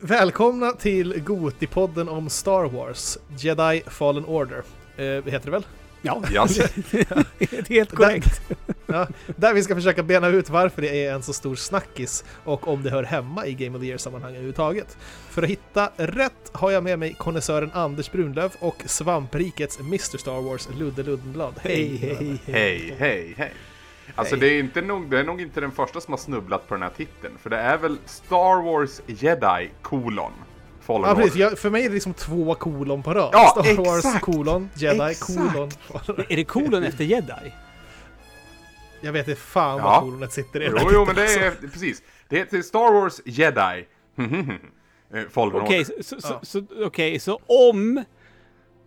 Välkomna till Goti-podden om Star Wars, Jedi Fallen Order. Eh, heter det väl? Ja, Yes. helt korrekt. Ja, där vi ska försöka bena ut varför det är en så stor snackis och om det hör hemma i Game of the Year-sammanhang överhuvudtaget. För att hitta rätt har jag med mig konnässören Anders Brunlöv och svamprikets Mr Star Wars Ludde Luddenblad. Hej, hej, Hej, hej, hej. Alltså det är, inte nog, det är nog inte den första som har snubblat på den här titeln. För det är väl Star Wars Jedi kolon Fallen Ja, precis. Order. Jag, för mig är det liksom två kolon på rad. Ja, Star Wars exakt. kolon, Jedi Exakt. kolon. Är det kolon efter jedi? Jag vet inte fan Ja. vad kolonet sitter i Jo, jo, men det är alltså. precis. Det heter Star Wars Jedi. Eh, Fallen Okej, Order. så, så, Ja. så, okej, så om,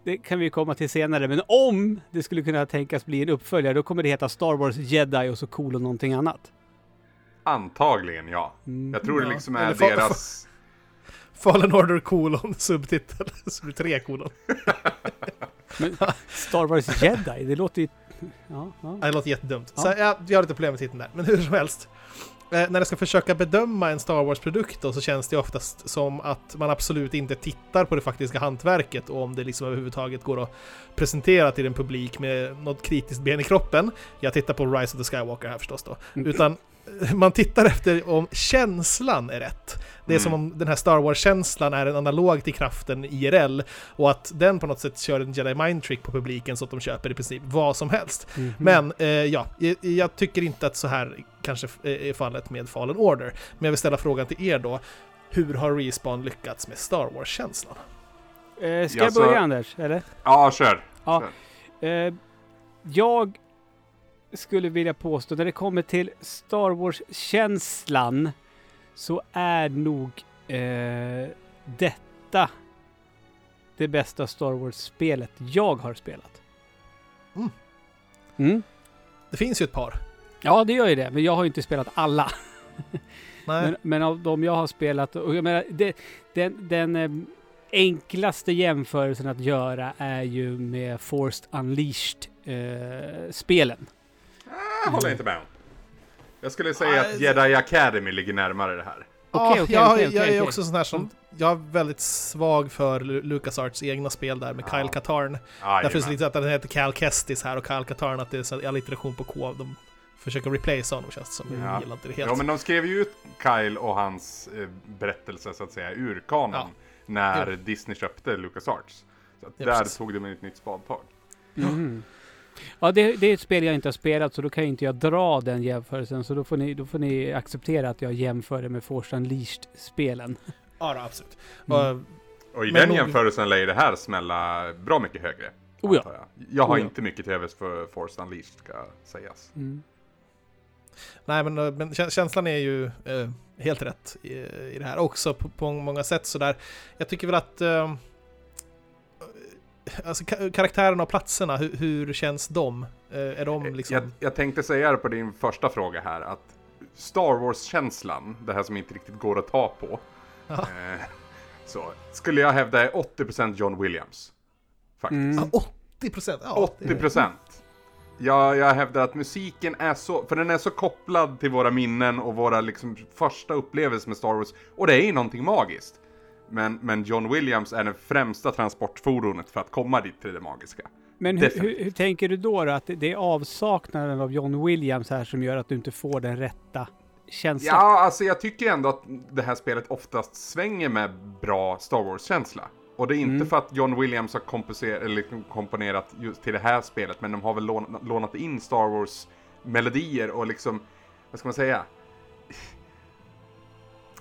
det kan vi komma till senare, men om det skulle kunna tänkas bli en uppföljare, då kommer det heta Star Wars Jedi och så kolon någonting annat. Antagligen ja. Mm. Jag tror det Ja. liksom Eller är fa- deras... Fallen Order kolon, subtitel. Blir det tre kolon. Men Star Wars Jedi, det låter ju... Ja, ja. Ja, Det låter jättedumt. Ja. Så ja, vi har lite problem med titeln där. Men hur som helst. Eh, när jag ska försöka bedöma en Star Wars-produkt så känns det oftast som att man absolut inte tittar på det faktiska hantverket och om det liksom överhuvudtaget går att presentera till en publik med något kritiskt ben i kroppen. Jag tittar på Rise of the Skywalker här förstås då. Mm. Utan man tittar efter om känslan är rätt. Det är Mm. som om den här Star Wars-känslan är en analog till kraften IRL och att den på något sätt kör en Jedi Mind Trick på publiken så att de köper i princip vad som helst. Mhm. Men eh, ja, jag, tycker inte att så här kanske f- är fallet med Fallen Order. Men jag vill ställa frågan till er då. Hur har Respawn lyckats med Star Wars-känslan? Eh, ska Ja, jag så- börja Anders, eller? Ja, kör. Ja. Kör. Eh, jag skulle vilja påstå, när det kommer till Star Wars-känslan, så är nog eh, detta det bästa Star Wars-spelet jag har spelat. Mm. Mm. Det finns ju ett par. Ja, det gör ju det, men jag har ju inte spelat alla. Nej, Men, men av de jag har spelat, och jag menar, det, den, den eh, enklaste jämförelsen att göra är ju med Forced Unleashed-spelen. Jag håller inte med om. Jag skulle säga att Jedi Academy ligger närmare det här. ja, okej, okej, jag, okej, jag okej, är också sån här som... Jag är väldigt svag för Lu- LucasArts egna spel där med Ja. Kyle Katarn. Ah, Därför jajamän. lite att den heter Cal Kestis här och Kyle Katarn att det är så här alliteration på K. De försöker replace honom känns det som. Jag Ja. gillar inte det helt. Ja, men de skrev ju ut Kyle och hans eh, berättelse så att säga ur kanon Ja. när Jo. Disney köpte LucasArts. Så att Ja, där precis. tog de ett nytt spadtag. Mhm. Ja, det, det är ett spel jag inte har spelat så då kan inte jag dra den jämförelsen. Så då får ni, då får ni acceptera att jag jämför det med Force Unleashed-spelen. Ja, då, absolut. Mm. Och, Och i Men den nog- jämförelsen lär ju det här smälla bra mycket högre. Oh ja. jag. jag har Oh ja. inte mycket till övers för Force Unleashed ska sägas. Mm. Nej, men, eh, men kä- känslan är ju eh, helt rätt i, i det här också på, på många sätt sådär. Jag tycker väl att eh, alltså, ka- karaktärerna och platserna, hur, hur känns de? Eh, är de liksom... Jag, jag tänkte säga det på din första fråga här att Star Wars-känslan, det här som inte riktigt går att ta på. Ja. Eh, så skulle jag hävda är 80% John Williams. Faktiskt. Mm. Ja, 80 procent! Ja, det- 80%. Jag, jag hävdar att musiken är så, för den är så kopplad till våra minnen och våra liksom första upplevelser med Star Wars. Och det är ju någonting magiskt. Men, men John Williams är det främsta transportfordonet för att komma dit till det magiska. Men hur, hur, hur tänker du då, då? Att det- är avsaknaden av John Williams här som gör att du inte får den rätta känslan? Ja, alltså jag tycker ändå att det här spelet oftast svänger med bra Star Wars-känsla. Och det är inte Mm. för att John Williams har liksom komponerat just till det här spelet, men de har väl lånat, lånat in Star Wars-melodier och liksom, vad ska man säga?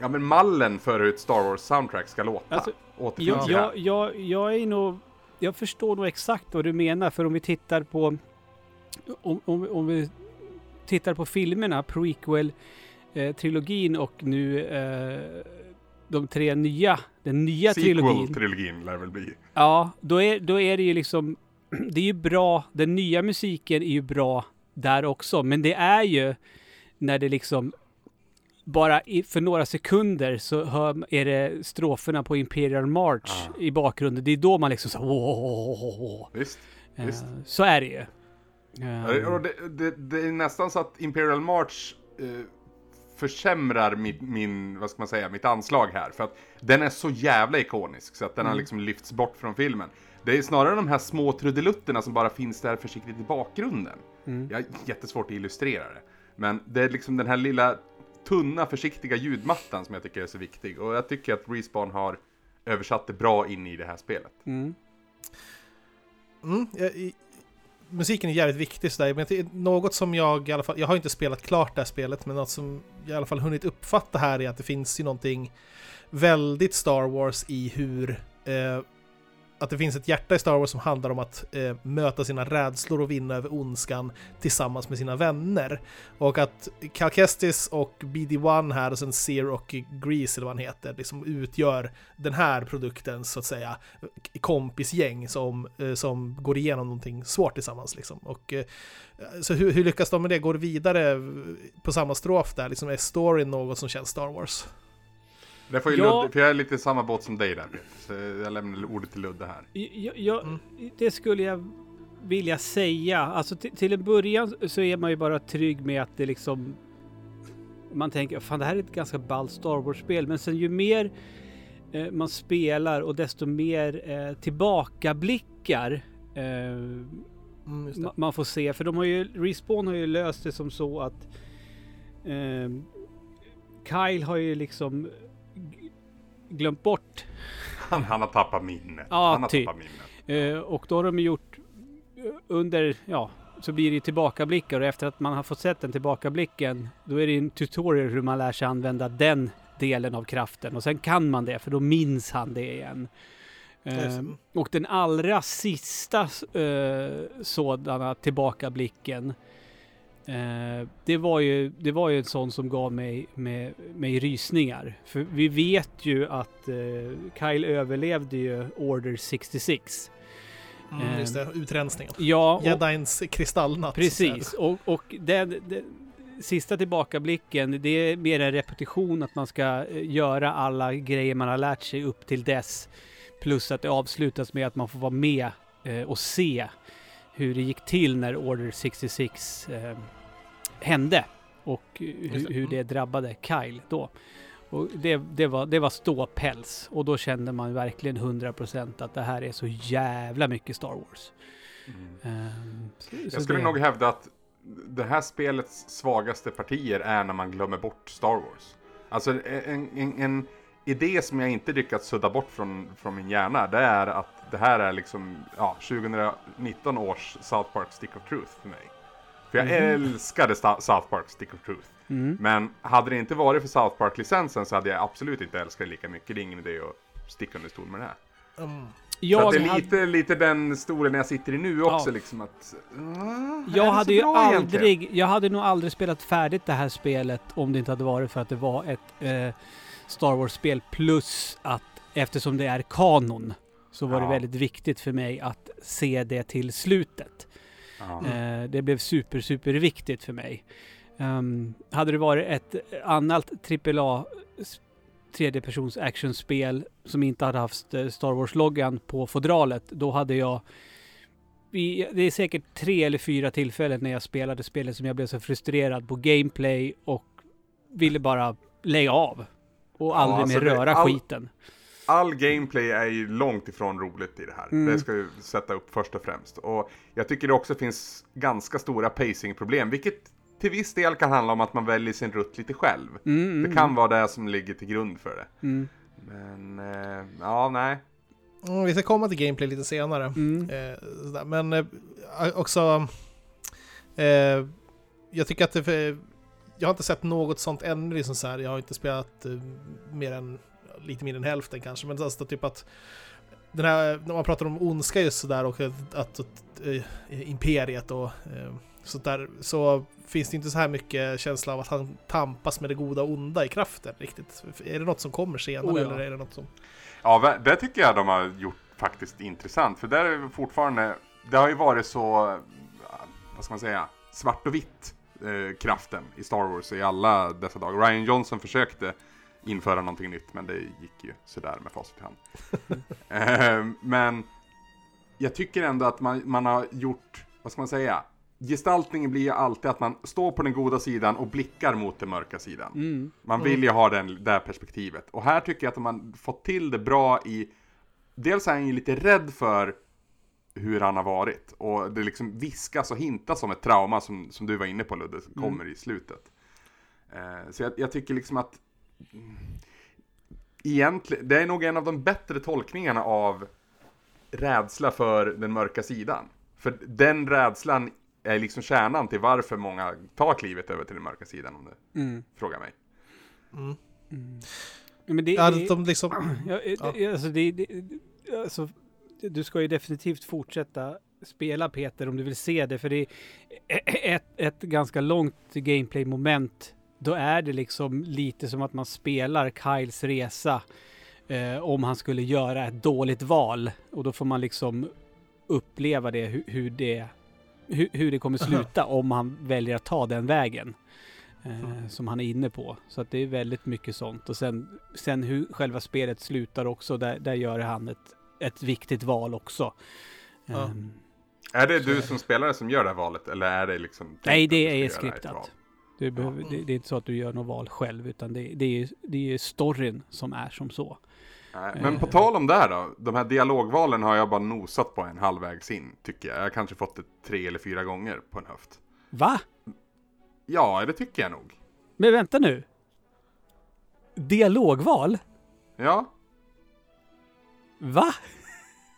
Ja men mallen för hur ett Star Wars-soundtrack ska låta. Alltså, Jag, jag, jag, jag är nog... Jag förstår nog exakt vad du menar, för om vi tittar på... Om, om, om vi tittar på filmerna, prequel-trilogin och nu eh, de tre nya, den nya trilogin. Sequel-trilogin lär väl bli. Ja, då är, då är det ju liksom... Det är ju bra, den nya musiken är ju bra där också, men det är ju när det liksom bara i, för några sekunder så hör, är det stroferna på Imperial March Ah. i bakgrunden. Det är då man liksom så "Åh." Visst. Eh, Visst. Så är det ju. Och det, det, det är nästan så att Imperial March eh, försämrar min, min, vad ska man säga, mitt anslag här. För att den är så jävla ikonisk så att den har liksom lyfts bort från filmen. Det är snarare de här små trudelutterna som bara finns där försiktigt i bakgrunden. Jag har jättesvårt att illustrera det. Men det är liksom den här lilla tunna försiktiga ljudmattan som jag tycker är så viktig. Och jag tycker att Respawn har översatt det bra in i det här spelet. Mm. Mm, jag, i, musiken är jävligt viktig sådär, men det något som jag i alla fall, jag har inte spelat klart det här spelet, men något som jag i alla fall hunnit uppfatta här är att det finns ju någonting väldigt Star Wars i hur eh, att det finns ett hjärta i Star Wars som handlar om att eh, möta sina rädslor och vinna över ondskan tillsammans med sina vänner. Och att Cal Kestis och BD-1 här och sen Seer och Grease eller vad han heter, liksom utgör den här produktens så att säga kompisgäng som, eh, som går igenom någonting svårt tillsammans liksom. Och, eh, så hur, hur lyckas de med det? Går det vidare på samma strof där? Liksom är storyn något som känns Star Wars? Det får ju Ja. Ludde, för jag är lite i samma båt som dig där. Så jag lämnar ordet till Ludde här. Jag, jag, Mm. Det skulle jag vilja säga. Alltså till, till en början så är man ju bara trygg med att det liksom... Man tänker, fan det här är ett ganska ballt Star Wars-spel. Men sen ju mer eh, man spelar och desto mer eh, tillbakablickar eh, Mm, man får se. För de har ju, Respawn har ju löst det som så att eh, Kyle har ju liksom glömt bort Han, han har tappat minnet. Ja, han har typ. tappat minnet. Eh, och då har de gjort eh, under, ja, så blir det tillbakablickar och efter att man har fått sett den tillbakablicken då är det en tutorial hur man lär sig använda den delen av kraften och sen kan man det för då minns han det igen. Eh, och den allra sista eh, sådana tillbakablicken eh, det, var ju, det var ju en sån som gav mig, med, mig rysningar. För vi vet ju att eh, Kyle överlevde ju Order 66. Mm, just det, utrensningen. Ja, Jedins kristallnatt. precis. Och, och den, den sista tillbakablicken, det är mer en repetition att man ska eh, göra alla grejer man har lärt sig upp till dess. Plus att det avslutas med att man får vara med eh, och se hur det gick till när Order 66 eh, hände. Och Just hur, det. hur Mm. det drabbade Kyle då. Och det, det, var, det var ståpäls. Och då kände man verkligen 100% att det här är så jävla mycket Star Wars. Ehm, så- så Jag skulle det- nog hävda att det här spelets svagaste partier är när man glömmer bort Star Wars. Alltså en, en, en idé som jag inte lyckats sudda bort från, från min hjärna, det är att det här är liksom, ja, 2019 års South Park Stick of Truth för mig. För jag älskade Sta- South Park Stick of Truth. Mm. Men hade det inte varit för South Park-licensen så hade jag absolut inte älskat det lika mycket. Det är ingen idé att sticka under stol med det här. Mm. Så det är hade, lite, lite den stolen jag sitter i nu också Ja. liksom att... är jag hade ju bra egentligen? aldrig, jag hade nog aldrig spelat färdigt det här spelet om det inte hade varit för att det var ett eh, Star Wars-spel plus att eftersom det är kanon så var det Ja. väldigt viktigt för mig att se det till slutet. Ja. Eh, det blev super, super viktigt för mig. Ehm, hade det varit ett annat AAA tredjepersons actionspel som inte hade haft eh, Star Wars-loggan på fodralet, då hade jag vi, det är säkert tre eller fyra tillfällen när jag spelade spelet som jag blev så frustrerad på gameplay och ville bara lägga av. Och Ja, aldrig alltså mer det- röra all- skiten. All gameplay är ju långt ifrån roligt i det här. Mm. Det ska vi sätta upp först och främst. Och jag tycker det också finns ganska stora pacingproblem, vilket till viss del kan handla om att man väljer sin rutt lite själv. Mm, mm, Det kan vara det som ligger till grund för det. Mm, Men, eh, ja, nej. Mm, vi ska komma till gameplay lite senare. mm, Eh. Men eh, också... Eh, jag tycker att det... Jag har inte sett något sånt ännu. Liksom så här. Jag har inte spelat eh, mer än... Lite mer än hälften kanske. Men alltså typ att... Den här, när man pratar om ondska just sådär och att, att, eh, imperiet och eh, sånt där. Så finns det inte så här mycket känsla av att han tampas med det goda och onda i kraften riktigt. Är det något som kommer senare Oh ja. eller är det något som... Ja, det tycker jag de har gjort faktiskt intressant. För där är det fortfarande, det har ju varit så, vad ska man säga, svart och vitt eh, kraften i Star Wars i alla dessa dagar. Ryan Johnson försökte införa någonting nytt, men det gick ju sådär med facit i hand. eh, men jag tycker ändå att man, man har gjort, vad ska man säga, gestaltningen blir ju alltid att man står på den goda sidan och blickar mot den mörka sidan. Mm. Man vill ju ha den, det här perspektivet. Och här tycker jag att man fått till det bra i... Dels är han ju lite rädd för hur han har varit. Och det liksom viskas och hintas om ett trauma som, som du var inne på Ludde, som kommer i slutet. Eh, så jag, jag tycker liksom att... mm, Egentligen, det är nog en av de bättre tolkningarna av rädsla för den mörka sidan. För den rädslan är liksom kärnan till varför många tar klivet över till den mörka sidan om du Mm. frågar mig. Mm. Ja, Men det, Ja, det, de liksom... ja, eh, det, alltså, det, det, alltså, du ska ju definitivt fortsätta spela Peter om du vill se det. För det är ett, ett ganska långt gameplay-moment. Då är det liksom lite som att man spelar Kyles resa. Eh, om han skulle göra ett dåligt val. Och då får man liksom uppleva det, hur, hur det hur, hur det kommer sluta om han väljer att ta den vägen. Eh, som han är inne på. Så att det är väldigt mycket sånt. Och sen, sen hur själva spelet slutar också, där, där gör han ett, ett viktigt val också. Ja. Ehm, Är det du som spelare som gör det här valet eller är det liksom... nej, det är skriptat. Du behöver, det, det är inte så att du gör något val själv, utan det, det, är, det är storyn som är som så. Nej, Men på tal om det här då. De här dialogvalen har jag bara nosat på en halvvägs in, tycker jag. Jag har kanske fått det tre eller fyra gånger på en höft. Va? Ja, det tycker jag nog. Men vänta nu. Dialogval? Ja. Va?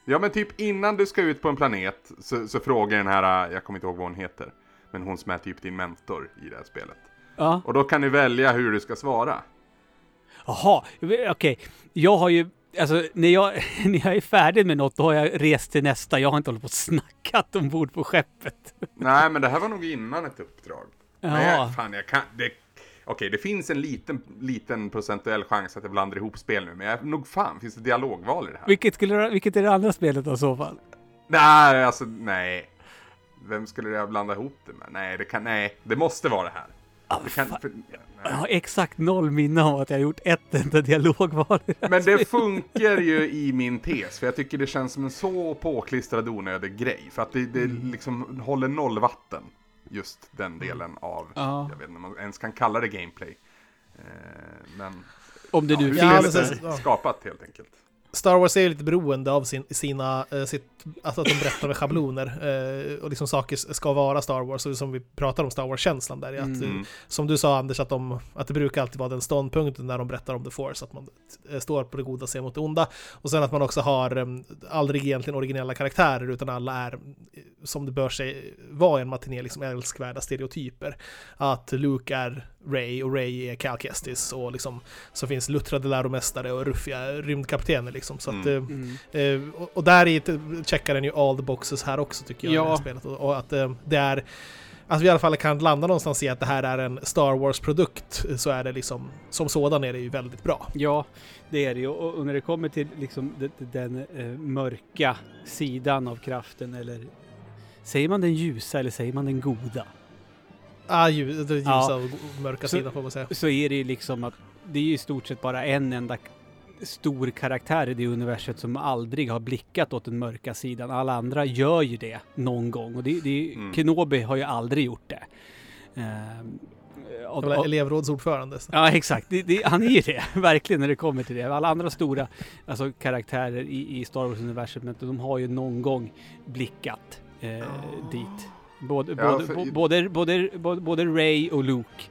Ja, men typ innan du ska ut på en planet så, så frågar den här, jag kommer inte ihåg vad hon heter, men hon som är typ din mentor i det här spelet. Ja. Och då kan du välja hur du ska svara. Jaha, okej. Jag har ju, alltså när jag, när jag är färdig med något, då har jag rest till nästa. Jag har inte hållit på och snackat ombord på skeppet. Nej, men det här var nog innan ett uppdrag. Jaha. jag, fan, jag kan... Det, Okej, det finns en liten, liten procentuell chans att jag blandar ihop spel nu, men jag, nog fan finns det dialogval i det här. Vilket, skulle, vilket är det andra spelet då, i så fall? Nej, alltså nej. Vem skulle jag blanda ihop det med? Nej, det kan, nej, det måste vara det här. Ah, Det kan, för, Jag har exakt noll minne av att jag har gjort ett enda dialogval. i det Men det funkar ju i min tes, för jag tycker det känns som en så påklistrad onödig grej. För att det, det liksom håller noll vatten, just den delen av, Ja. jag vet inte om man ens kan kalla det gameplay. Eh, men Om det nu finns. Ja, ja. skapat helt enkelt. Star Wars är lite beroende av sin, sina, eh, sitt, alltså att de berättar med schabloner eh, och liksom saker ska vara Star Wars, och som vi pratar om Star Wars-känslan där. är Att, Mm. eh, Som du sa Anders, att, de, att det brukar alltid vara den ståndpunkten när de berättar om The Force, att man står på det goda ser mot det onda. Och sen att man också har aldrig egentligen originella karaktärer, utan alla är som det bör sig vara i en matiné, liksom älskvärda stereotyper. Att Luke är Ray och Ray är Cal Kestis och liksom så finns luttrade läromästare och ruffiga rymdkaptener liksom. Så att, Mm. eh, Mm. Eh, och, och där i checkar den ju all the boxes här också tycker jag i det här Ja. spelet. Och, och att eh, det är att vi i alla fall kan landa någonstans i att det här är en Star Wars-produkt så är det liksom, som sådan är det ju väldigt bra. Ja, det är det ju. Och, och när det kommer till liksom den, den eh, mörka sidan av kraften, eller säger man den ljusa eller säger man den goda? Ah, ljus, ljusa Ja. och mörka Så- sidan får man säga. Så är det ju liksom att det är ju i stort sett bara en enda stor karaktär i det universet som aldrig har blickat åt den mörka sidan. Alla andra gör ju det någon gång och det, det, Mm. Kenobi har ju aldrig gjort det. Och- Jag var och- elevrådsordförande. så. Ja, exakt. Det, det, han är ju det, verkligen, när det kommer till det. Alla andra stora alltså, karaktärer i, i Star Wars-universumet, de har ju någon gång blickat eh, dit. Både, Ja, både, för- både, både, både, både Ray och Luke,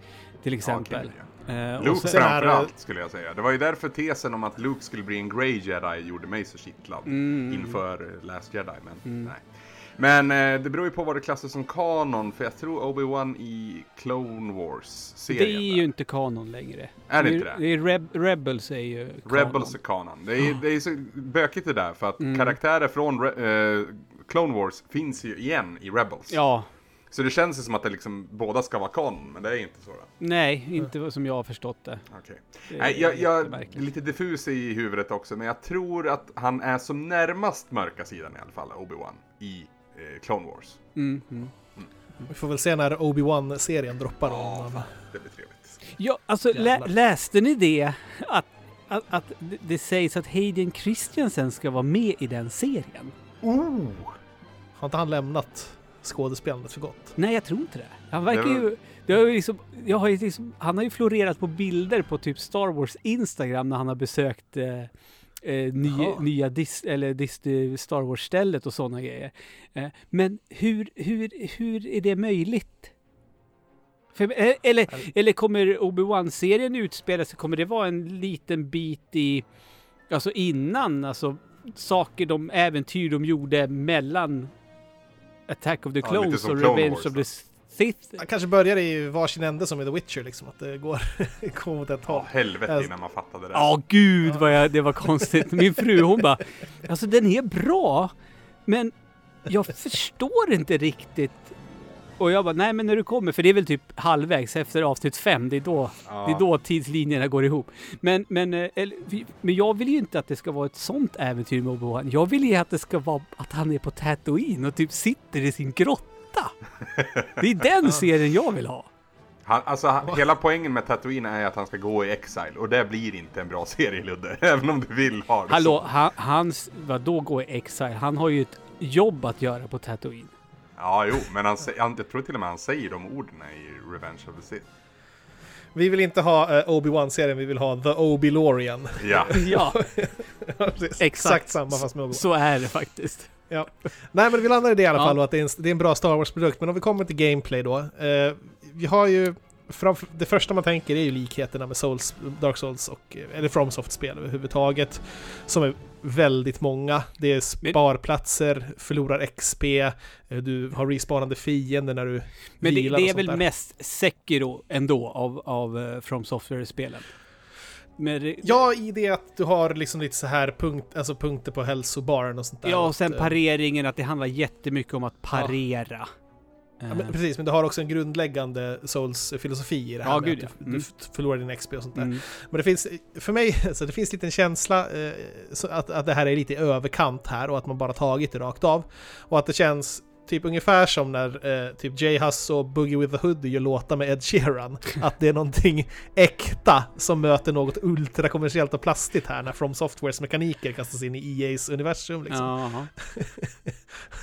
till Ja, exempel. okej, ja. Eh, och Luke sen- sen är det- framförallt skulle jag säga. Det var ju därför tesen om att Luke skulle bli en Grey Jedi gjorde mig så kittlad. Mm. Inför eh, Last Jedi, men Mm. nej. Men eh, det beror ju på vad det klassas som kanon, för jag tror Obi-Wan i Clone Wars-serien. det är ju inte kanon längre. Är det är- inte det? det är Reb, Rebels är ju kanon. Rebels är kanon. Det är, det är så bökigt det där, för att Mm. karaktärer från Re- eh, Clone Wars finns ju igen i Rebels. Ja, Så det känns ju som att det liksom båda ska vara kanon, men det är inte så. Då. nej, inte som jag har förstått det. Okej. Nej, jag, jag är lite diffus i huvudet också, men jag tror att han är som närmast mörka sidan i alla fall, Obi-Wan, i eh, Clone Wars. Mm, mm. Vi får väl se när Obi-Wan-serien droppar. Ja, om, fan, det blir trevligt. Ja, alltså lä läste ni det? Att, att, att det- sägs att Hayden Christensen ska vara med i den serien? Oh! Har inte han lämnat skådespelandet för gott. Nej, jag tror inte det. Han verkar ju... Det har ju liksom, jag har ju liksom, han har ju florerat på bilder på typ Star Wars Instagram när han har besökt eh, eh, ny, nya Dis, eller Disney Star Wars-stället och sådana grejer. Eh, men hur, hur, hur är det möjligt? För, eh, eller, eller kommer Obi-Wan-serien utspela sig? Kommer det vara en liten bit i... Alltså innan, alltså saker de, äventyr de gjorde mellan Attack of the Ja, lite Clones som och Revenge Wars, of the Sith. Han kanske börjar i varsin ände som i The Witcher liksom, att det går, går åt ett håll. Ja, helvete Alltså- innan man fattade det. Ja, gud vad jag, det var konstigt. Min fru hon bara, alltså den är bra, men jag förstår inte riktigt. Och jag bara, nej men när du kommer, för det är väl typ halvvägs efter avsnitt fem, det är då, Ja. det är då tidslinjerna går ihop. Men, men, eh, eller, men jag vill ju inte att det ska vara ett sånt äventyr med Obi-Wan. Jag vill ju att det ska vara att han är på Tatooine och typ sitter i sin grotta. Det är den serien jag vill ha. Han, alltså, han, hela poängen med Tatooine är att han ska gå i exile och det blir inte en bra serie Ludde. Även om du vill ha det Hallå, så. han, hans, vadå gå i exile? Han har ju ett jobb att göra på Tatooine. Ja, jo, men han, han, jag tror till och med han säger de orden i Revenge of the Sith. Vi vill inte ha uh, Obi-Wan-serien, vi vill ha The Obi-Lorian. Ja, Ja, Precis. Exakt. Exakt samma fast med Obi-Wan. så är det faktiskt. Ja. Nej men vi landar i det i alla Ja. fall att det är, en, det är en bra Star Wars-produkt. Men om vi kommer till gameplay då. Eh, vi har ju, framför, det första man tänker är ju likheterna med Souls, Dark Souls och, eh, eller FromSoft-spel överhuvudtaget. Som är väldigt många. Det är sparplatser, förlorar XP, eh, du har respawnande fiender när du Men det, vilar det och är väl där. mest Sekiro ändå av, av uh, From Software-spelen. Det, Ja, i det att du har liksom lite så här punkt, alltså punkter på hälsobaren och sånt där. ja, och sen eh, pareringen, att det handlar jättemycket om att parera. Ja, Eh, men precis, men du har också en grundläggande Souls-filosofi i det här Ja, med gud, att ja. Mm. du förlorar din XP och sånt där. mm. Men det finns, för mig, så det finns lite en känsla eh, att, att det här är lite i överkant här och att man bara tagit det rakt av. Och att det känns typ ungefär som när eh, typ J Hus och Boogie with the Hoodie gör låtar med Ed Sheeran. Att det är någonting äkta som möter något ultrakommersiellt och plastigt här när From Softwares mekaniker kastas in i EA's universum liksom.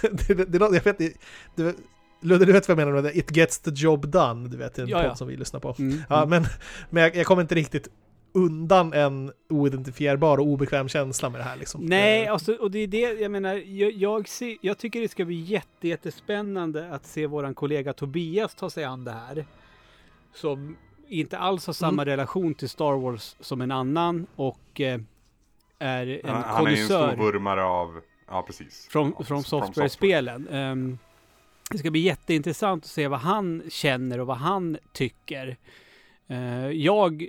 Det, det, det, jag vet, det, det, Ludde, du vet vad jag menar med det? It gets the job done, du vet, en Ja, ja. podd som vi lyssnar på. Mm. Ja, men, men jag, jag kommer inte riktigt undan en oidentifierbar och obekväm känsla med det här liksom. Nej, Eh, alltså, och det är det jag menar. Jag, jag, ser, jag tycker det ska bli jätte, jättespännande att se våran kollega Tobias ta sig an det här. Som inte alls har samma relation till Star Wars som en annan och eh, är en han, han är ju en stor vurmare av, ja precis. från, Ja, från software-spelen. Ehm, det ska bli jätteintressant att se vad han känner och vad han tycker. Eh, jag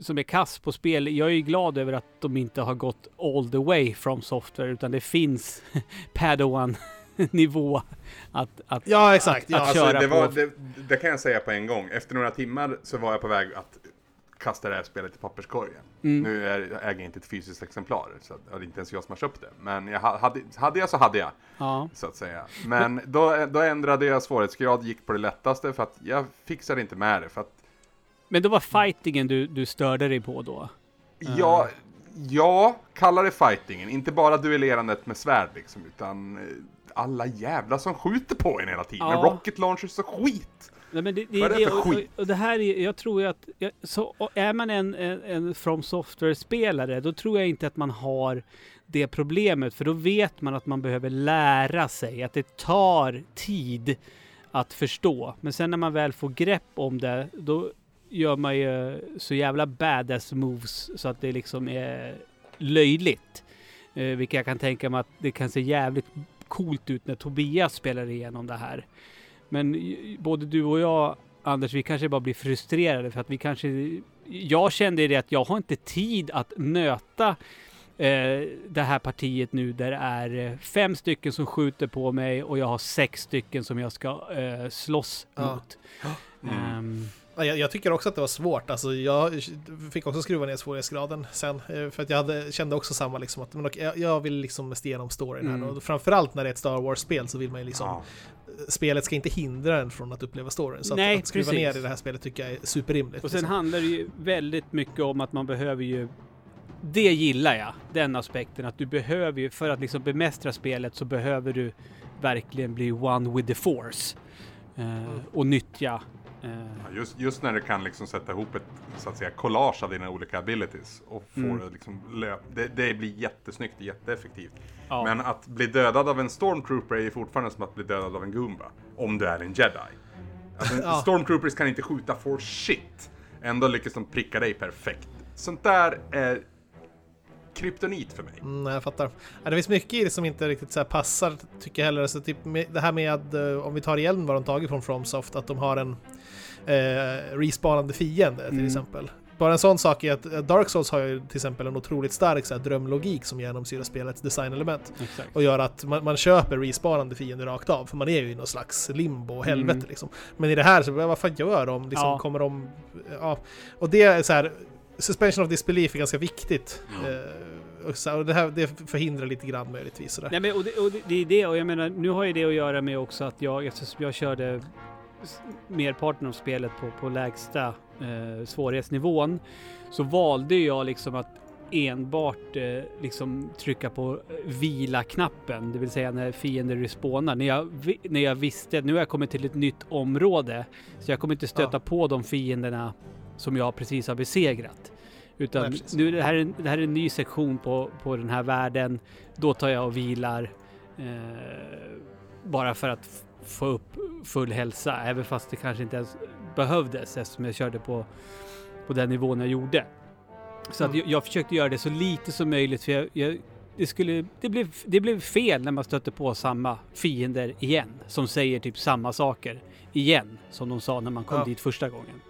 som är kass på spel, jag är ju glad över att de inte har gått all the way from software utan det finns Padawan nivå att, att Ja, exakt. att- Ja, att alltså, köra det, var, på. det, det kan jag säga på en gång. Efter några timmar så var jag på väg att kasta det här spelet i papperskorgen. Mm. Nu är, äger jag inte ett fysiskt exemplar, så det är inte ens jag som har köpt det. Men jag ha- hade, hade jag så hade jag, Ja. så att säga. Men då, då ändrade jag svårighetsgrad, gick på det lättaste för att jag fixade inte med det. För att Men då var fightingen du, du störde dig på då? Ja, ja, kalla det fightingen. Inte bara duellerandet med svärd liksom, utan eh, alla jävla som skjuter på en hela tiden. Ja. Rocket launchers och skit. Nej, men det, det, Vad är det för och, och, skit? och det här är, jag tror ju att, så, är man en, en, en From Software-spelare, då tror jag inte att man har det problemet, för då vet man att man behöver lära sig, att det tar tid att förstå. Men sen när man väl får grepp om det, då gör man ju så jävla badass moves så att det liksom är löjligt. Eh, vilket jag kan tänka mig att det kan se jävligt coolt ut när Tobias spelar igenom det här. Men både du och jag, Anders, vi kanske bara blir frustrerade för att vi kanske... Jag kände det att jag har inte tid att nöta eh, det här partiet nu där det är eh, fem stycken som skjuter på mig och jag har sex stycken som jag ska eh, slåss Ja. mot. Mm. Ja, Jag, jag tycker också att det var svårt. Alltså, jag fick också skruva ner svårighetsgraden sen. eh, För att jag hade, kände också samma, liksom, att men, jag, jag vill liksom mest igenom storyn här. Mm. Och framförallt när det är ett Star Wars-spel så vill man ju liksom... Ja. Spelet ska inte hindra en från att uppleva storyn. Så Nej, att, att skruva precis. ner i det här spelet tycker jag är superrimligt. och sen liksom. handlar det ju väldigt mycket om att man behöver ju det gillar jag, den aspekten att du behöver ju, för att liksom bemästra spelet så behöver du verkligen bli one with the force. Eh, och nyttja Ja, Just, just när du kan liksom sätta ihop ett så att säga collage av dina olika abilities och få Mm. det liksom det, det blir jättesnyggt, jätteeffektivt. Ja. Men att bli dödad av en stormtrooper är fortfarande som att bli dödad av en Goomba. Om du är en jedi. Alltså, Ja. Stormtroopers kan inte skjuta for shit. Ändå lyckas de pricka dig perfekt. Sånt där är kryptonit för mig. Mm, jag fattar. Ja, det finns mycket i det som inte riktigt så här passar, tycker jag heller. Så typ det här med, eh, om vi tar igen vad de tagit från FromSoft, att de har en eh, respawnande fiende till Mm. exempel. Bara en sån sak är att eh, Dark Souls har ju till exempel en otroligt stark så här, drömlogik som genomsyrar spelets designelement. Exakt. Och gör att man, man köper respawnande fiender rakt av, för man är ju i någon slags limbo och helvete Mm. liksom. Men i det här, så vad fan gör de? Liksom, Ja. Kommer de... Ja. Och det är så här, suspension of disbelief är ganska viktigt. Eh, och, så, och det här det förhindrar lite grann möjligtvis. Sådär. Nej, men, och det, och det, det är det, och jag menar, nu har ju det att göra med också att jag, eftersom jag körde merparten av spelet på, på lägsta eh, svårighetsnivån, så valde jag liksom att enbart eh, liksom trycka på eh, vila-knappen, det vill säga när fiender respawnar. När jag, när jag visste att nu har jag kommit till ett nytt område, så jag kommer inte stöta Ja. på de fienderna som jag precis har besegrat. Utan Nej, nu är det här, en, det här är en ny sektion på, på den här världen. Då tar jag och vilar. Eh, bara för att få upp full hälsa. Även fast det kanske inte ens behövdes eftersom jag körde på, på den nivån jag gjorde. Så att Mm. jag, jag försökte göra det så lite som möjligt. För jag, jag, det, skulle, det, blev, det blev fel när man stötte på samma fiender igen. Som säger typ samma saker igen. Som de sa när man kom Ja. dit första gången.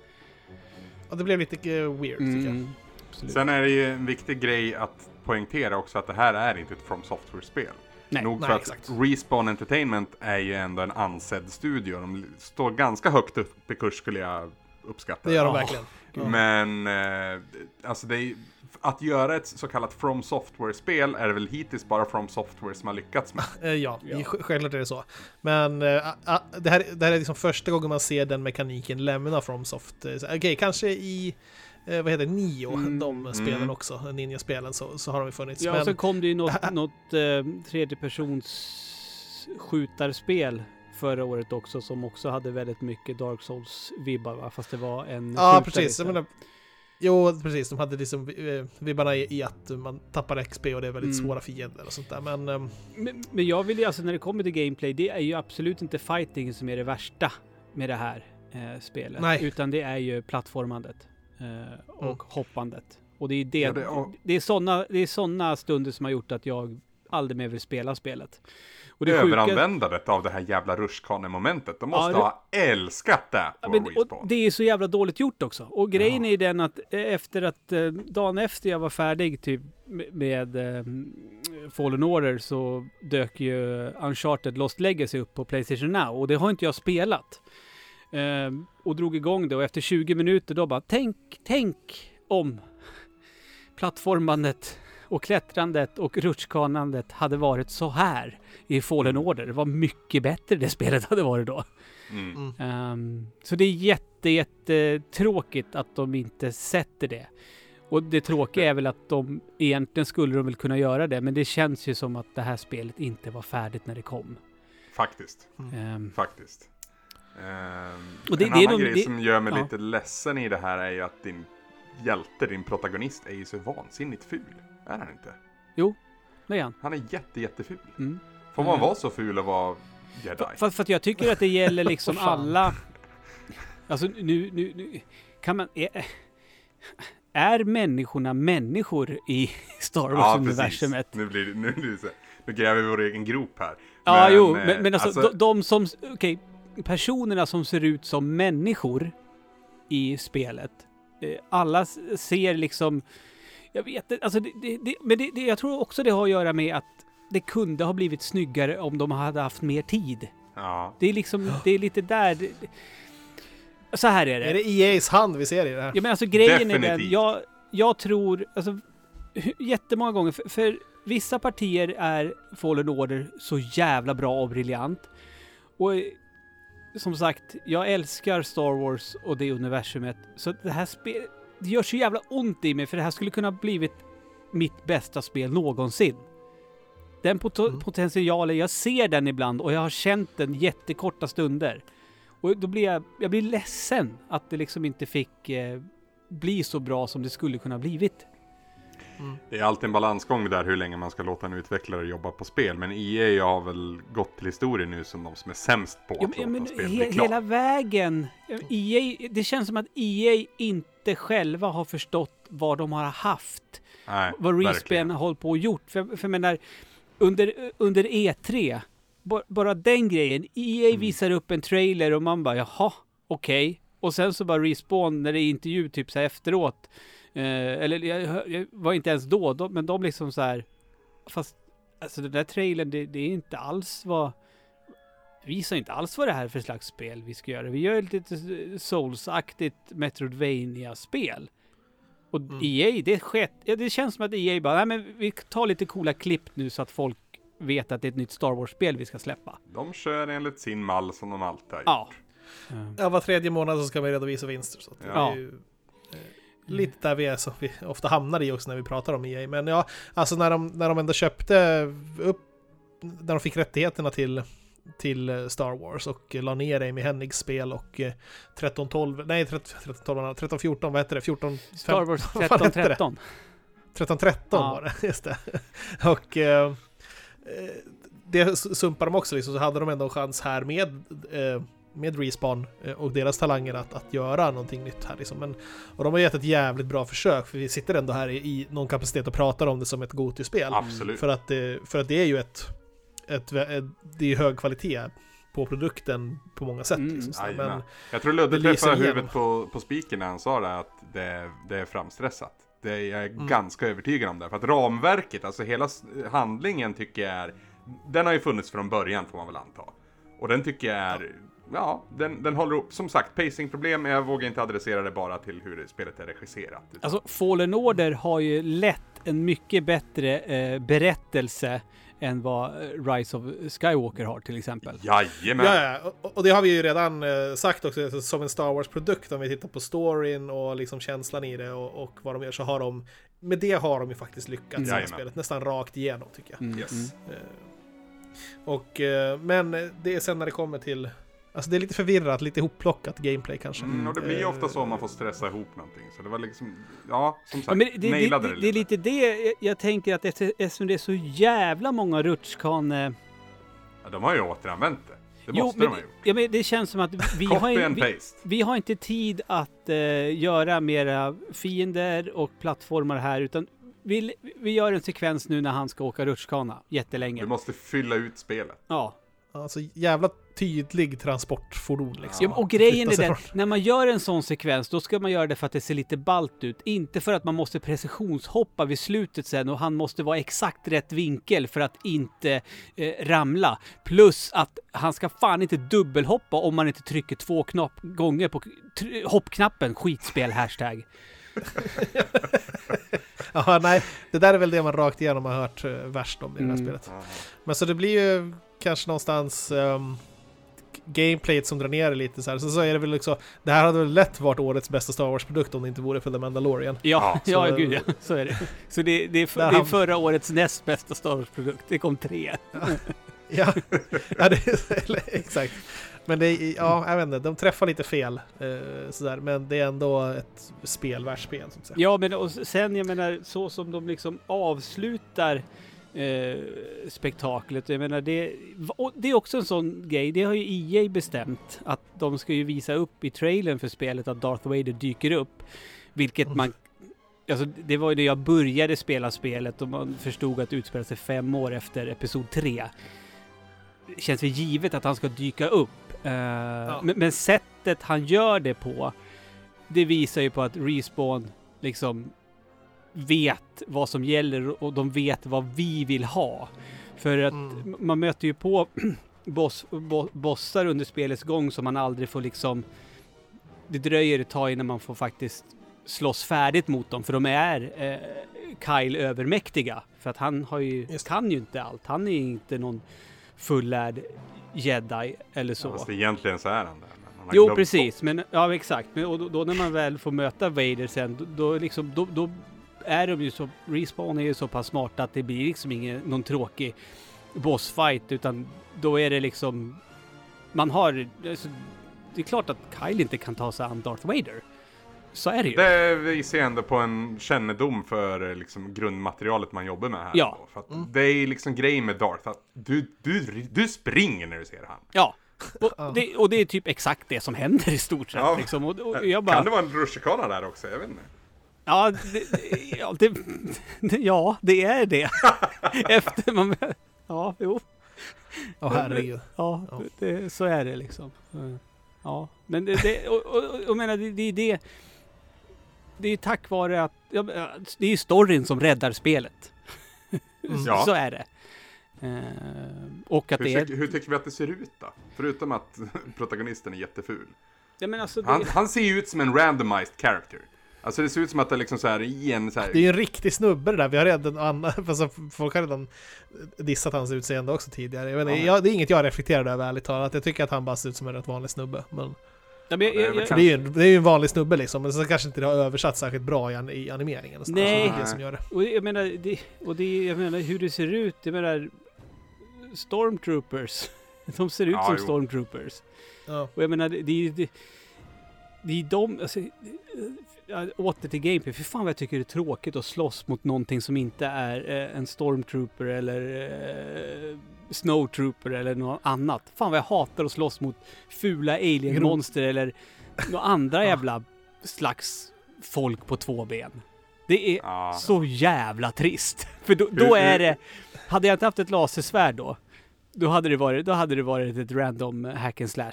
Och det blev lite eh, weird tycker jag. Absolut. Sen är det ju en viktig grej att poängtera också att det här är inte ett From Software-spel. Nej. Nog Nej, för att exakt. Respawn Entertainment är ju ändå en ansedd studio. De står ganska högt upp i kurs skulle jag uppskatta. Det gör de verkligen. Ja. Men eh, alltså det är, att göra ett så kallat From Software-spel är det väl hittills bara From Software som har lyckats med. Eh, ja, Ja. sj- självklart är det så. Men eh, ah, det, här, det här är liksom första gången man ser den mekaniken lämna FromSoft. Eh, så- Okej, kanske i eh, vad heter det, Nio, Mm. de spelen Mm. också, Ninja-spelen, så, så har de ju funnits. Ja, men, sen kom det ju något, något eh, tredjepersons skjutarspel förra året också som också hade väldigt mycket Dark Souls-vibbar va? Fast det var en ja, precis. Jag menar, jo, precis. De hade liksom eh, vibbarna i, i att man tappar XP och det är väldigt Mm. svåra fiender och sånt där. Men ehm, Men, men jag vill ju alltså när det kommer till gameplay, det är ju absolut inte fighting som är det värsta med det här eh, spelet. Nej. Utan det är ju plattformandet och Mm. hoppandet. Och det är det, Ja, det- och- det är sådana det är såna stunder som har gjort att jag aldrig mer vill spela spelet. Och det sjuka- Överanvändandet av det här jävla rutschkanemomentet. De måste Ja, det- ha älskat det på Ja, det är så jävla dåligt gjort också. Och grejen Ja. är den att eh, efter att eh, dagen efter jag var färdig typ med, med eh, Fallen Order så dök ju Uncharted Lost Legacy upp på Playstation Now och det har inte jag spelat. Eh, och drog igång det och efter 20 minuter då bara tänk, tänk om plattformandet och klättrandet och rutschkanandet hade varit så här i Fallen Order. Det var mycket bättre det spelet hade varit då. Mm. mm. Ehm, så det är jätte, jätte tråkigt att de inte sätter det. Och det tråkiga är väl att de egentligen skulle de väl kunna göra det, men det känns ju som att det här spelet inte var färdigt när det kom. Faktiskt, Ehm, faktiskt. Ehm, Och det- en det är annan nog- grej det- som gör mig ja. lite ledsen i det här är ju att din hjälte, din protagonist, är ju så vansinnigt ful. Är han inte? det är han. Han är jätte, jätteful. Mm. Får man Mm. vara så ful och vara jedi? För, för, för att jag tycker att det gäller liksom alla... Alltså nu, nu, nu kan man... Är, är människorna människor i Star Wars-universumet? Nu, blir det, nu, blir det så, nu gräver vi vår egen grop här. Ja, Men, jo, eh, men, men alltså, De, de som... Okej, personerna som ser ut som människor i spelet. Eh, alla ser liksom... Jag vet inte, alltså det, det, det, men det, det, jag tror också det har att göra med att det kunde ha blivit snyggare om de hade haft mer tid. Ja. Det är liksom, det är lite där... det- Så här är det. Är det EA's hand vi ser i det här? Ja men alltså grejen är den, Definitivt. jag, jag tror, alltså jättemånga gånger, för, för vissa partier är Fallen Order så jävla bra och briljant. Och eh, som sagt, jag älskar Star Wars och det universumet. Så det här spelet, det gör så jävla ont i mig för det här skulle kunna blivit mitt bästa spel någonsin. Den pot- Mm. potentialen, jag ser den ibland och jag har känt den jättekorta stunder. Och då blir jag, jag blir ledsen att det liksom inte fick eh, bli så bra som det skulle kunna blivit. Det är alltid en balansgång det där hur länge man ska låta en utvecklare jobba på spel. Men EA har väl gått till historien nu som de som är sämst på Ja, att men, låta spel he, bli klart. hela vägen. EA, det känns som att EA inte själva har förstått vad de har haft. Nej, vad. Respawn har hållit på och gjort. För, för jag menar, under, under E3, ba- bara den grejen. EA Mm. visar upp en trailer och man bara jaha, okej. Och sen så bara Respawn när det är intervju typ så här efteråt. Eh, eller jag, jag var inte ens då, de, men de liksom så här. Fast alltså den där trailern, det, det är inte alls vad visar inte alls vad det här är för slags spel vi ska göra. Vi gör ett lite Souls-aktigt Metroidvania-spel. Och Mm. EA, det skett, ja, det känns som att EA bara, nej men vi tar lite coola klipp nu så att folk vet att det är ett nytt Star Wars-spel vi ska släppa. De kör enligt sin mall som de alltid har gjort. Ja. Eh, Ja, var tredje månad så ska man redovisa vinster. Så att det Ja. är ju eh, lite där vi är, så vi ofta hamnar i också när vi pratar om EA. Men ja, alltså när de, när de ändå köpte upp, när de fick rättigheterna till till eh, Star Wars och eh, la ner Amy Hennigs spel och eh, 1312, nej 1312, 1314, vad heter det? 14, Star Wars vad fan hette det? 1313. 1313 Ja. var det, just det. Och eh, eh, det sumpar de också liksom, så hade de ändå en chans här med, eh, med Respawn eh, och deras talanger att, att göra någonting nytt här liksom. Men, och de har gett ett jävligt bra försök, för vi sitter ändå här i, i någon kapacitet och pratar om det som ett Goty-spel. Absolut. För att, det, för att det är ju ett, ett, ett det är hög kvalitet på produkten på många sätt. Mm. Liksom. Jajamän. men, Jag tror Ludde träffade huvudet på, på spiken när han sa det att det, det är framstressat. Det är jag är Mm. ganska övertygad om det. För att ramverket, alltså hela handlingen tycker jag är... Den har ju funnits från början får man väl anta. Och den tycker jag är... Ja, den, den håller ihop. Som sagt, pacingproblem, men jag vågar inte adressera det bara till hur det- spelet är regisserat. Alltså Fallen Order har ju lätt en mycket bättre eh, berättelse än vad eh, Rise of Skywalker har till exempel. Jajamän! Ja, ja, och, och det har vi ju redan eh, sagt också, alltså, som en Star Wars-produkt, om vi tittar på storyn och liksom känslan i det och, och vad de gör, så har de, med det har de ju faktiskt lyckats i här Jajamän. spelet, nästan rakt igenom tycker jag. Mm, Yes. mm. Och, eh, men det är sen när det kommer till, alltså det är lite förvirrat, lite ihopplockat gameplay kanske. Mm, och det blir ju Eh, ofta så om man får stressa ihop någonting. Så det var liksom, ja, som sagt, Ja, men det, det, nailade det, det, det är lite det jag- jag tänker att efter- eftersom det är så jävla många rutschkane... Ja, de har ju återanvänt det. Det Jo, måste men, de ha gjort. ja, men det känns som att vi har, and vi, vi har inte tid att eh, göra mera fiender och plattformar här utan vi, vi gör en sekvens nu när han ska åka rutschkana jättelänge. Du måste fylla ut spelet. Ja. Alltså jävla tydlig transportfordon liksom. Ja, och grejen är den, när man gör en sån sekvens, då ska man göra det för att det ser lite balt ut. Inte för att man måste precisionshoppa vid slutet sen och han måste vara exakt rätt vinkel för att inte eh, ramla. Plus att han ska fan inte dubbelhoppa om man inte trycker två knapp gånger på hoppknappen. Skitspel, hashtag. Ja, nej, det där är väl det man rakt igenom har hört eh, värst om i det här Mm. spelet. Men så det blir ju kanske någonstans um, gameplayet som drar ner det lite så här. Så, så är det väl också, det här hade väl lätt varit årets bästa Star Wars-produkt om det inte vore för The Mandalorian. Ja, ja, så- gud ja. Så är det. Så det, det, är, för, det är han- förra årets näst bästa Star Wars-produkt. Det kom tre. Ja, ja det exakt. Men det är, ja, jag vet inte, de träffar lite fel eh, sådär, men det är ändå ett spelvärldsspel. Som sagt. Ja, men och sen jag menar så som de liksom avslutar eh, spektaklet. Jag menar det, det är också en sån grej. Det har ju EA bestämt att de ska ju visa upp i trailern för spelet att Darth Vader dyker upp. Vilket man Alltså det var ju när jag började spela spelet och man förstod att det utspelar sig fem år efter Episod 3. Det känns väl givet att han ska dyka upp. Eh, men, men sättet han gör det på, det visar ju på att Respawn liksom vet vad som gäller och de vet vad vi vill ha. För att Mm. man möter ju på boss, bo, bossar under spelets gång som man aldrig får liksom... Det dröjer ett tag innan man får faktiskt slåss färdigt mot dem, för de är eh, Kyle övermäktiga. För att han har ju, Just det. kan ju inte allt. Han är inte någon fullärd jedi eller så. Fast egentligen så är han har Jo, precis. Men, ja, exakt. Men, och då, då när man väl får möta Vader sen, då, då, liksom, då, då är de ju så, Respawn är ju så pass smarta att det blir liksom ingen, någon tråkig bossfight utan då är det liksom, man har, alltså, det är klart att Kyle inte kan ta sig an Darth Vader. Så är det ju. Det visar ju ändå på en kännedom för liksom, grundmaterialet man jobbar med här. Ja. För att Det är liksom grejen med Darth, att du, du, du springer när du ser han. Ja. Ja. Och det, och det är typ exakt det som händer i stort sett. Ja. Liksom. Och, och jag bara, Kan det vara en rutschkana där också? Jag vet inte. Ja, det, ja, det, ja, det är det. Efter man... Ja, jo. Åh herregud. Ja, Ja. det, så är det liksom. Ja, men det, det och, och, och menar, det, det är det. Det är tack vare att, ja, det är ju storyn som räddar spelet. Mm. Ja. Så är det. Eh, och att Hur, det är... hur tycker vi att det ser ut då? Förutom att protagonisten är jätteful. Ja, men alltså, det, Han, han ser ju ut som en randomized character. Alltså det ser ut som att det är liksom så här i en så här... Det är ju en riktig snubbe det där. Vi har redan annan, alltså, folk har redan dissat hans utseende också tidigare. Jag vet jag, det är inget jag reflekterar över ärligt talat. Jag tycker att han bara ser ut som en rätt vanlig snubbe. Men ja, men, jag, är jag, jag, det är ju en, det är ju en vanlig snubbe liksom. Men så kanske inte det har översatts särskilt bra i, an, i animeringen. Och. Nej. Så det är det som gör det. och jag menar, det, och det, jag menar hur det ser ut. Jag menar, Stormtroopers. De ser ut Ja, som jo. Stormtroopers. Ja. Och jag menar, det, det, det, det är de, alltså, åter till gameplay. För fan vad jag tycker det är tråkigt att slåss mot någonting som inte är eh, en stormtrooper eller eh, snowtrooper eller något annat. Fan vad jag hatar att slåss mot fula alienmonster eller några andra Ja. jävla slags folk på två ben. Det är Ja. så jävla trist. För då, då är det... Hade jag inte haft ett lasersvärd då, då hade det varit, då hade det varit ett random hack and slash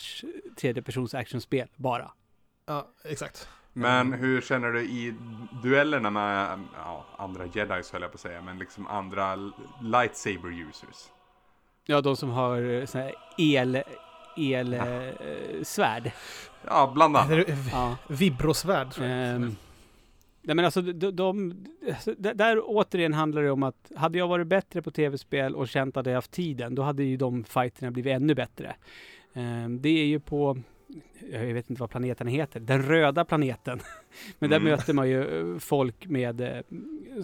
tredjepersons actionspel bara. ja, exakt. Men hur känner du i duellerna med ja, andra jedis höll jag på att säga, men liksom andra lightsaber users? Ja, de som har eh, sån här el... El... Ja. Eh, svärd. Ja, bland annat. är Ja. Vibrosvärd tror jag. Ehm, nej men alltså, de, de, alltså, där, återigen handlar det om att hade jag varit bättre på tv-spel och känt att jag haft tiden, då hade ju de fighterna blivit ännu bättre. Ehm, det är ju på, jag vet inte vad planeten heter, den röda planeten. men där Mm. möter man ju eh, folk med eh,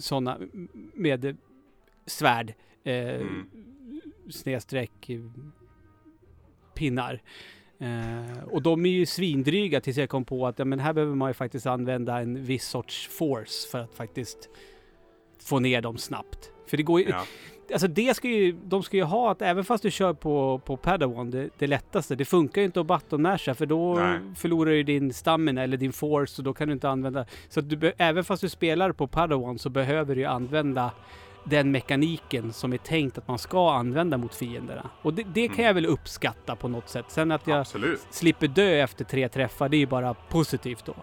sådana, med eh, svärd, eh, Mm. snedstreck, eh, pinnar. Eh, och de är ju svindryga tills jag kom på att ja, men här behöver man ju faktiskt använda en viss sorts force för att faktiskt få ner dem snabbt. För det går ju, Ja. Alltså det ska ju, de ska ju ha att även fast du kör på, på Padawan, det, det lättaste, det funkar ju inte att button-masha för då Nej. förlorar du din stamina eller din force och då kan du inte använda, så att du, även fast du spelar på Padawan så behöver du ju använda den mekaniken som är tänkt att man ska använda mot fienderna. Och det, det kan Mm. jag väl uppskatta på något sätt. Sen att jag Absolut. slipper dö efter tre träffar, det är ju bara positivt då.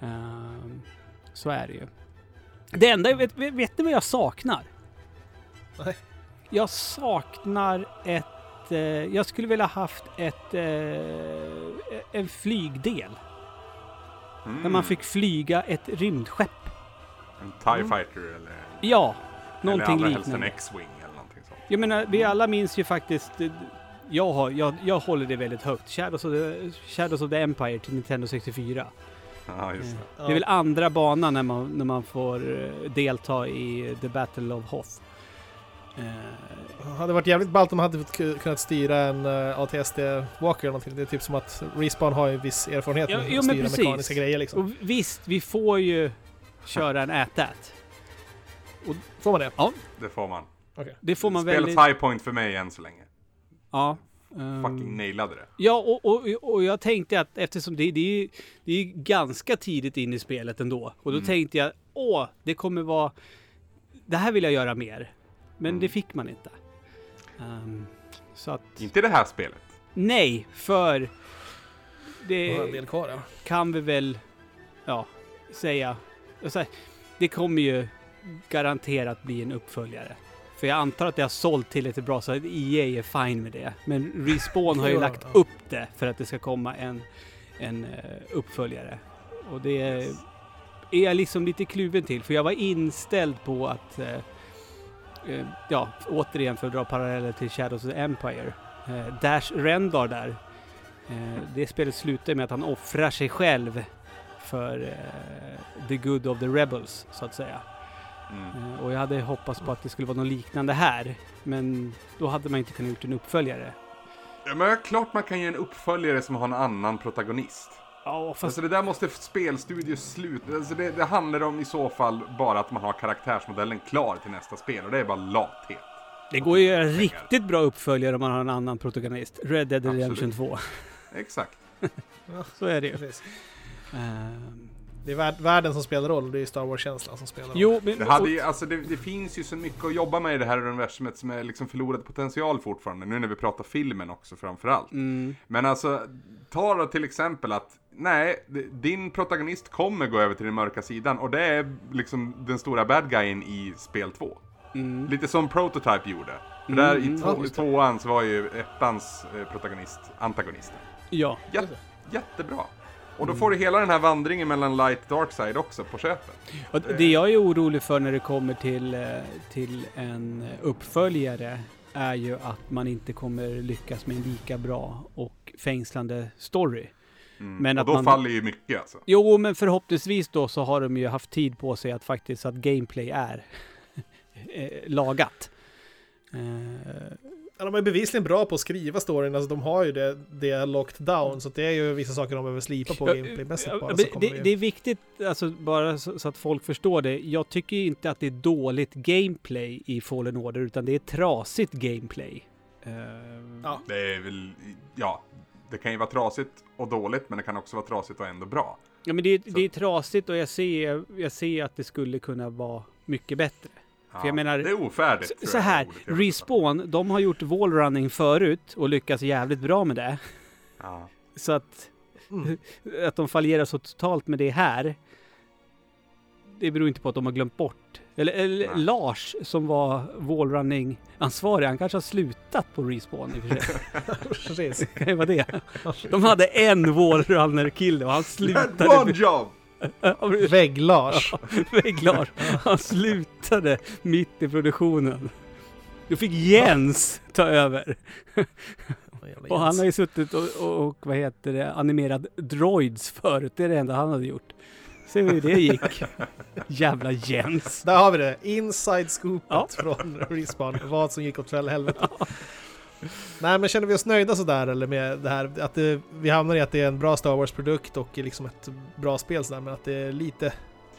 Ehm, så är det ju. Det enda, vet, vet, vet ni vad jag saknar? Nej. Jag saknar ett... Eh, jag skulle vilja haft ett... Eh, en flygdel. Mm. Där man fick flyga ett rymdskepp. En TIE Mm. fighter eller... Ja, eller någonting allra helst en liknande. X-Wing eller någonting sånt. Jag menar, vi alla minns ju faktiskt... eh, Jag, har, jag, jag håller det väldigt högt. Shadows of, the, Shadows of the Empire till Nintendo 64. Ja, just det. Det är väl andra banan när man, när man får eh, delta i The Battle of Hoth. Eh, Det hade varit jävligt ballt om man hade kunnat styra en uh, ATSD Walker eller någonting. Det är typ som att Respawn har ju viss erfarenhet Ja, med jo, att styra mekaniska grejer liksom. och visst, vi får ju köra en ätät. Får man det? Det får man. Det får man väldigt... high point för mig än så länge. Ja. ehm, Fucking nailade det. Ja, och, och, och jag tänkte att eftersom det, det, är, det är ganska tidigt in i spelet ändå. Och då Mm. tänkte jag, åh, det kommer vara... Det här vill jag göra mer. Men Mm. det fick man inte. Ehm, så att... Inte det här spelet. Nej, för... Det en del kvar ja. kan vi väl, ja, säga. Alltså, det kommer ju garanterat bli en uppföljare. För jag antar att det har sålt tillräckligt bra så att EA är fine med det. Men Respawn har ju Ja, lagt ja. upp det för att det ska komma en, en eh, uppföljare. Och det är, är jag liksom lite kluven till. För jag var inställd på att, eh, ja, återigen för att dra paralleller till Shadows of the Empire. Eh, Dash Rendar där. Eh, det spelet slutar med att han offrar sig själv för eh, the good of the rebels, så att säga. Mm. Eh, Och jag hade hoppats på att det skulle vara något liknande här. Men då hade man inte kunnat gjort en uppföljare. Ja, men klart man kan ge en uppföljare som har en annan protagonist. Ja, fast Alltså det där måste spelstudios sluta. Alltså det, det handlar om i så fall bara att man har karaktärsmodellen klar till nästa spel och det är bara lathet. det går ju att göra riktigt bra uppföljare om man har en annan protagonist. Red Dead Redemption 2. Exakt. Så är det ju. Precis. Det är vär- världen som spelar roll, det är Star Wars-känslan som spelar roll. jo, men... Det, hade ju, alltså det, det finns ju så mycket att jobba med i det här universumet som är liksom förlorad potential fortfarande. Nu när vi pratar filmen också framförallt. Mm, Men alltså, ta då till exempel att Nej, din protagonist kommer gå över till den mörka sidan och det är liksom den stora bad guyen i spel 2. mm, Lite som Prototype gjorde. För Mm, där mm, i ja, två, det. tvåan så var ju ettans eh, protagonist antagonisten. ja. Jät, jättebra. Och då får du hela den här vandringen mellan light dark side också på köpet. Och det jag är orolig för när det kommer till, eh, till en uppföljare är ju att man inte kommer lyckas med en lika bra och fängslande story. Mm. Men och att då man- faller ju mycket alltså. Jo, men förhoppningsvis då så har de ju haft tid på sig att faktiskt att gameplay är eh, lagat. Ja, de är bevisligen bra på att skriva storyn, alltså de har ju det, det locked down, så det är ju vissa saker de behöver slipa på gameplaymässigt ja, bara. det, det, det är viktigt, alltså bara så, så att folk förstår det. Jag tycker ju inte att det är dåligt gameplay i Fallen Order, utan det är trasigt gameplay. Eh, Ja. Det är väl, ja, det kan ju vara trasigt och dåligt men det kan också vara trasigt och ändå bra. Ja, men det, är- det är trasigt och jag ser, jag ser att det skulle kunna vara mycket bättre. Ja, För jag menar- det är ofärdigt. Så, här, Respawn, de har gjort wallrunning förut och lyckats jävligt bra med det. Ja. Så att, Mm. att de fallerar så totalt med det här. Det beror inte på att de har glömt bort. Eller, eller. Lars som var wallrunning-ansvarig, han kanske har slutat på Respawn i och för sig. Precis. Det kan ju vara det. De hade en wallrunner-kille och han had one slutade... job! Vägg-Lars. Vägglars. Han slutade mitt i produktionen. Då fick Jens ta över. Och han har ju suttit och, och, och vad heter det, animerat droids förut. Det är det enda han hade gjort. Se hur det gick. Jävla Jens. Där har vi det, inside scoopet Ja. från Respawn, vad som gick åt helvete. Nej men känner vi oss nöjda sådär eller med det här att det, vi hamnar i att det är en bra Star Wars-produkt och liksom ett bra spel sådär men att det är lite,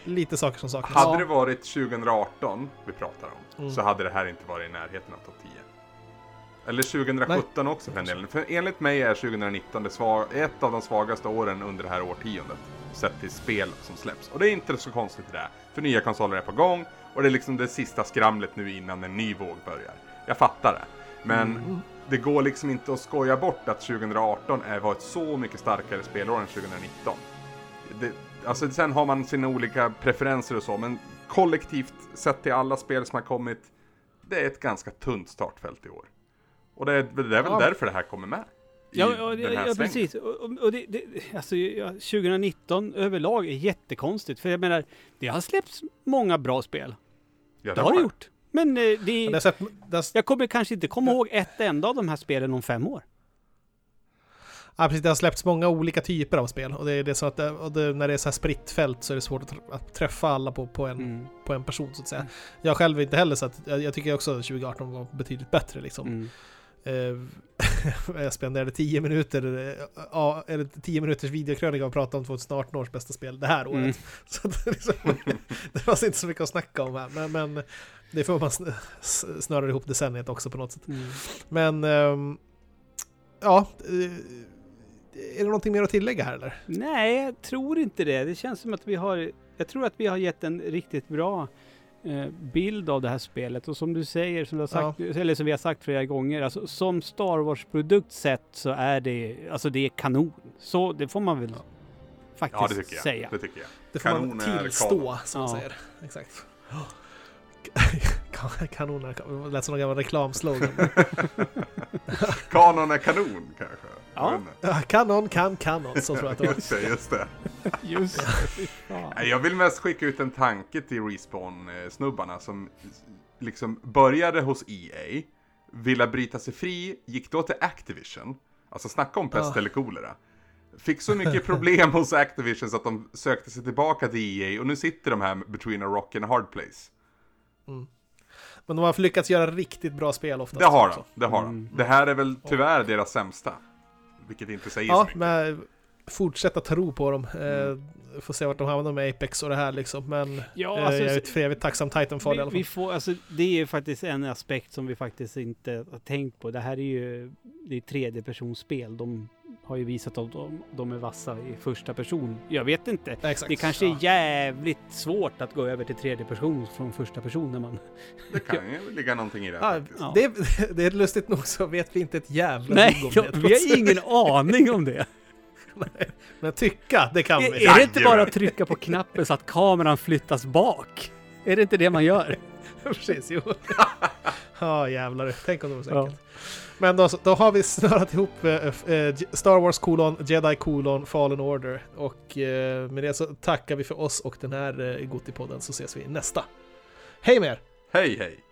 lite saker som saknas. Hade det varit 2018 vi pratar om Mm. så hade det här inte varit i närheten av topp 10. Eller 2017 också för den delen. För enligt mig är 2019 det svag, ett av de svagaste åren under det här årtiondet. Sett till spel som släpps. Och det är inte så konstigt det. För nya konsoler är på gång och det är liksom det sista skramlet nu innan en ny våg börjar. Jag fattar det. Men Mm. det går liksom inte att skoja bort att 2018 är, var ett så mycket starkare spelår än 2019. Det, alltså sen har man sina olika preferenser och så, men kollektivt sett till alla spel som har kommit, det är ett ganska tunt startfält i år. Och det är, det är väl Ja. därför det här kommer med. Ja, ja, ja, precis. Och, och- det, det, alltså, ja, 2019 överlag är jättekonstigt. För jag menar, det har släppts många bra spel. Ja, Det har det gjort. Men eh, Ja, det, har sett, har, jag kommer kanske inte komma ihåg ett enda av de här spelen om fem år. ja, precis, det har släppts många olika typer av spel och det är det så att det, och det, när det är så här spritt fält så är det svårt att, tr- att träffa alla på, på, en, Mm. på en person så att säga. Jag själv är inte heller så att jag, jag tycker också att 2018 var betydligt bättre liksom. Mm. Eh, jag spenderade 10 minuter, eh, ja, eller 10 minuters videokrönika och pratade om 2018 års bästa spel det här året. Mm. Så det liksom, det fanns inte så mycket att snacka om här, men, men det får man sn- s- snöra ihop decenniet också på något sätt. Mm. Men, ehm, ja, eh, är det någonting mer att tillägga här eller? Nej, jag tror inte det. Det känns som att vi har... Jag tror att vi har gett en riktigt bra eh, bild av det här spelet. Och som du säger, som, du har sagt, eller som vi har sagt flera gånger, alltså, som Star Wars-produkt sett så är det, alltså det är kanon. Så det får man väl faktiskt Ja, det tycker jag. säga. Det tycker jag. Det får Kanon man tillstå, som man Ja. säger. Exakt. Kan- Kanon är kanon. Det lät som någon gammal reklamslogan. Kanon är kanon kanske. Ja. kanon kan kanon, så tror jag att det var. Just det, just det. Just det. Jag vill mest skicka ut en tanke till Respawn-snubbarna som liksom började hos EA, ville bryta sig fri, gick då till Activision, alltså snacka om pest Ja. eller kolera. Fick så mycket problem hos Activision så att de sökte sig tillbaka till EA och nu sitter de här between a rock and a hard place. Mm. Men de har lyckats göra riktigt bra spel oftast. Det har de, det har Mm. de. Det här är väl tyvärr deras sämsta. Vilket inte säger så Ja, mycket. men fortsätta tro på dem. Mm. Eh, får se vart de hamnar med Apex och det här liksom. Men Ja, eh, alltså, jag är för evigt tacksam Titanfall i vi, alla fall. vi får, alltså, det är faktiskt en aspekt som vi faktiskt inte har tänkt på. Det här är ju det är tredjepersonsspel. De har ju visat att de, de är vassa i första person. Jag vet inte. Exakt. Det kanske Ja. är jävligt svårt att gå över till tredje person från första person när man... Det kan ju ligga någonting i det faktiskt. Ja. det, det är lustigt nog så vet vi inte ett jävla Nej, om det. vi har ingen aning om det. Men tycka, det kan Är, vi. är det inte bara att trycka på knappen så att kameran flyttas bak? Är det inte det man gör? Precis, jo. Ja, jävlar. Tänk om det var så Ja. Men då, då har vi snörat ihop eh, eh Star Wars kolon, Jedi kolon, Fallen Order. Och eh, med det så tackar vi för oss och den här eh, Gotipodden så ses vi nästa. Hej med er! Hej hej!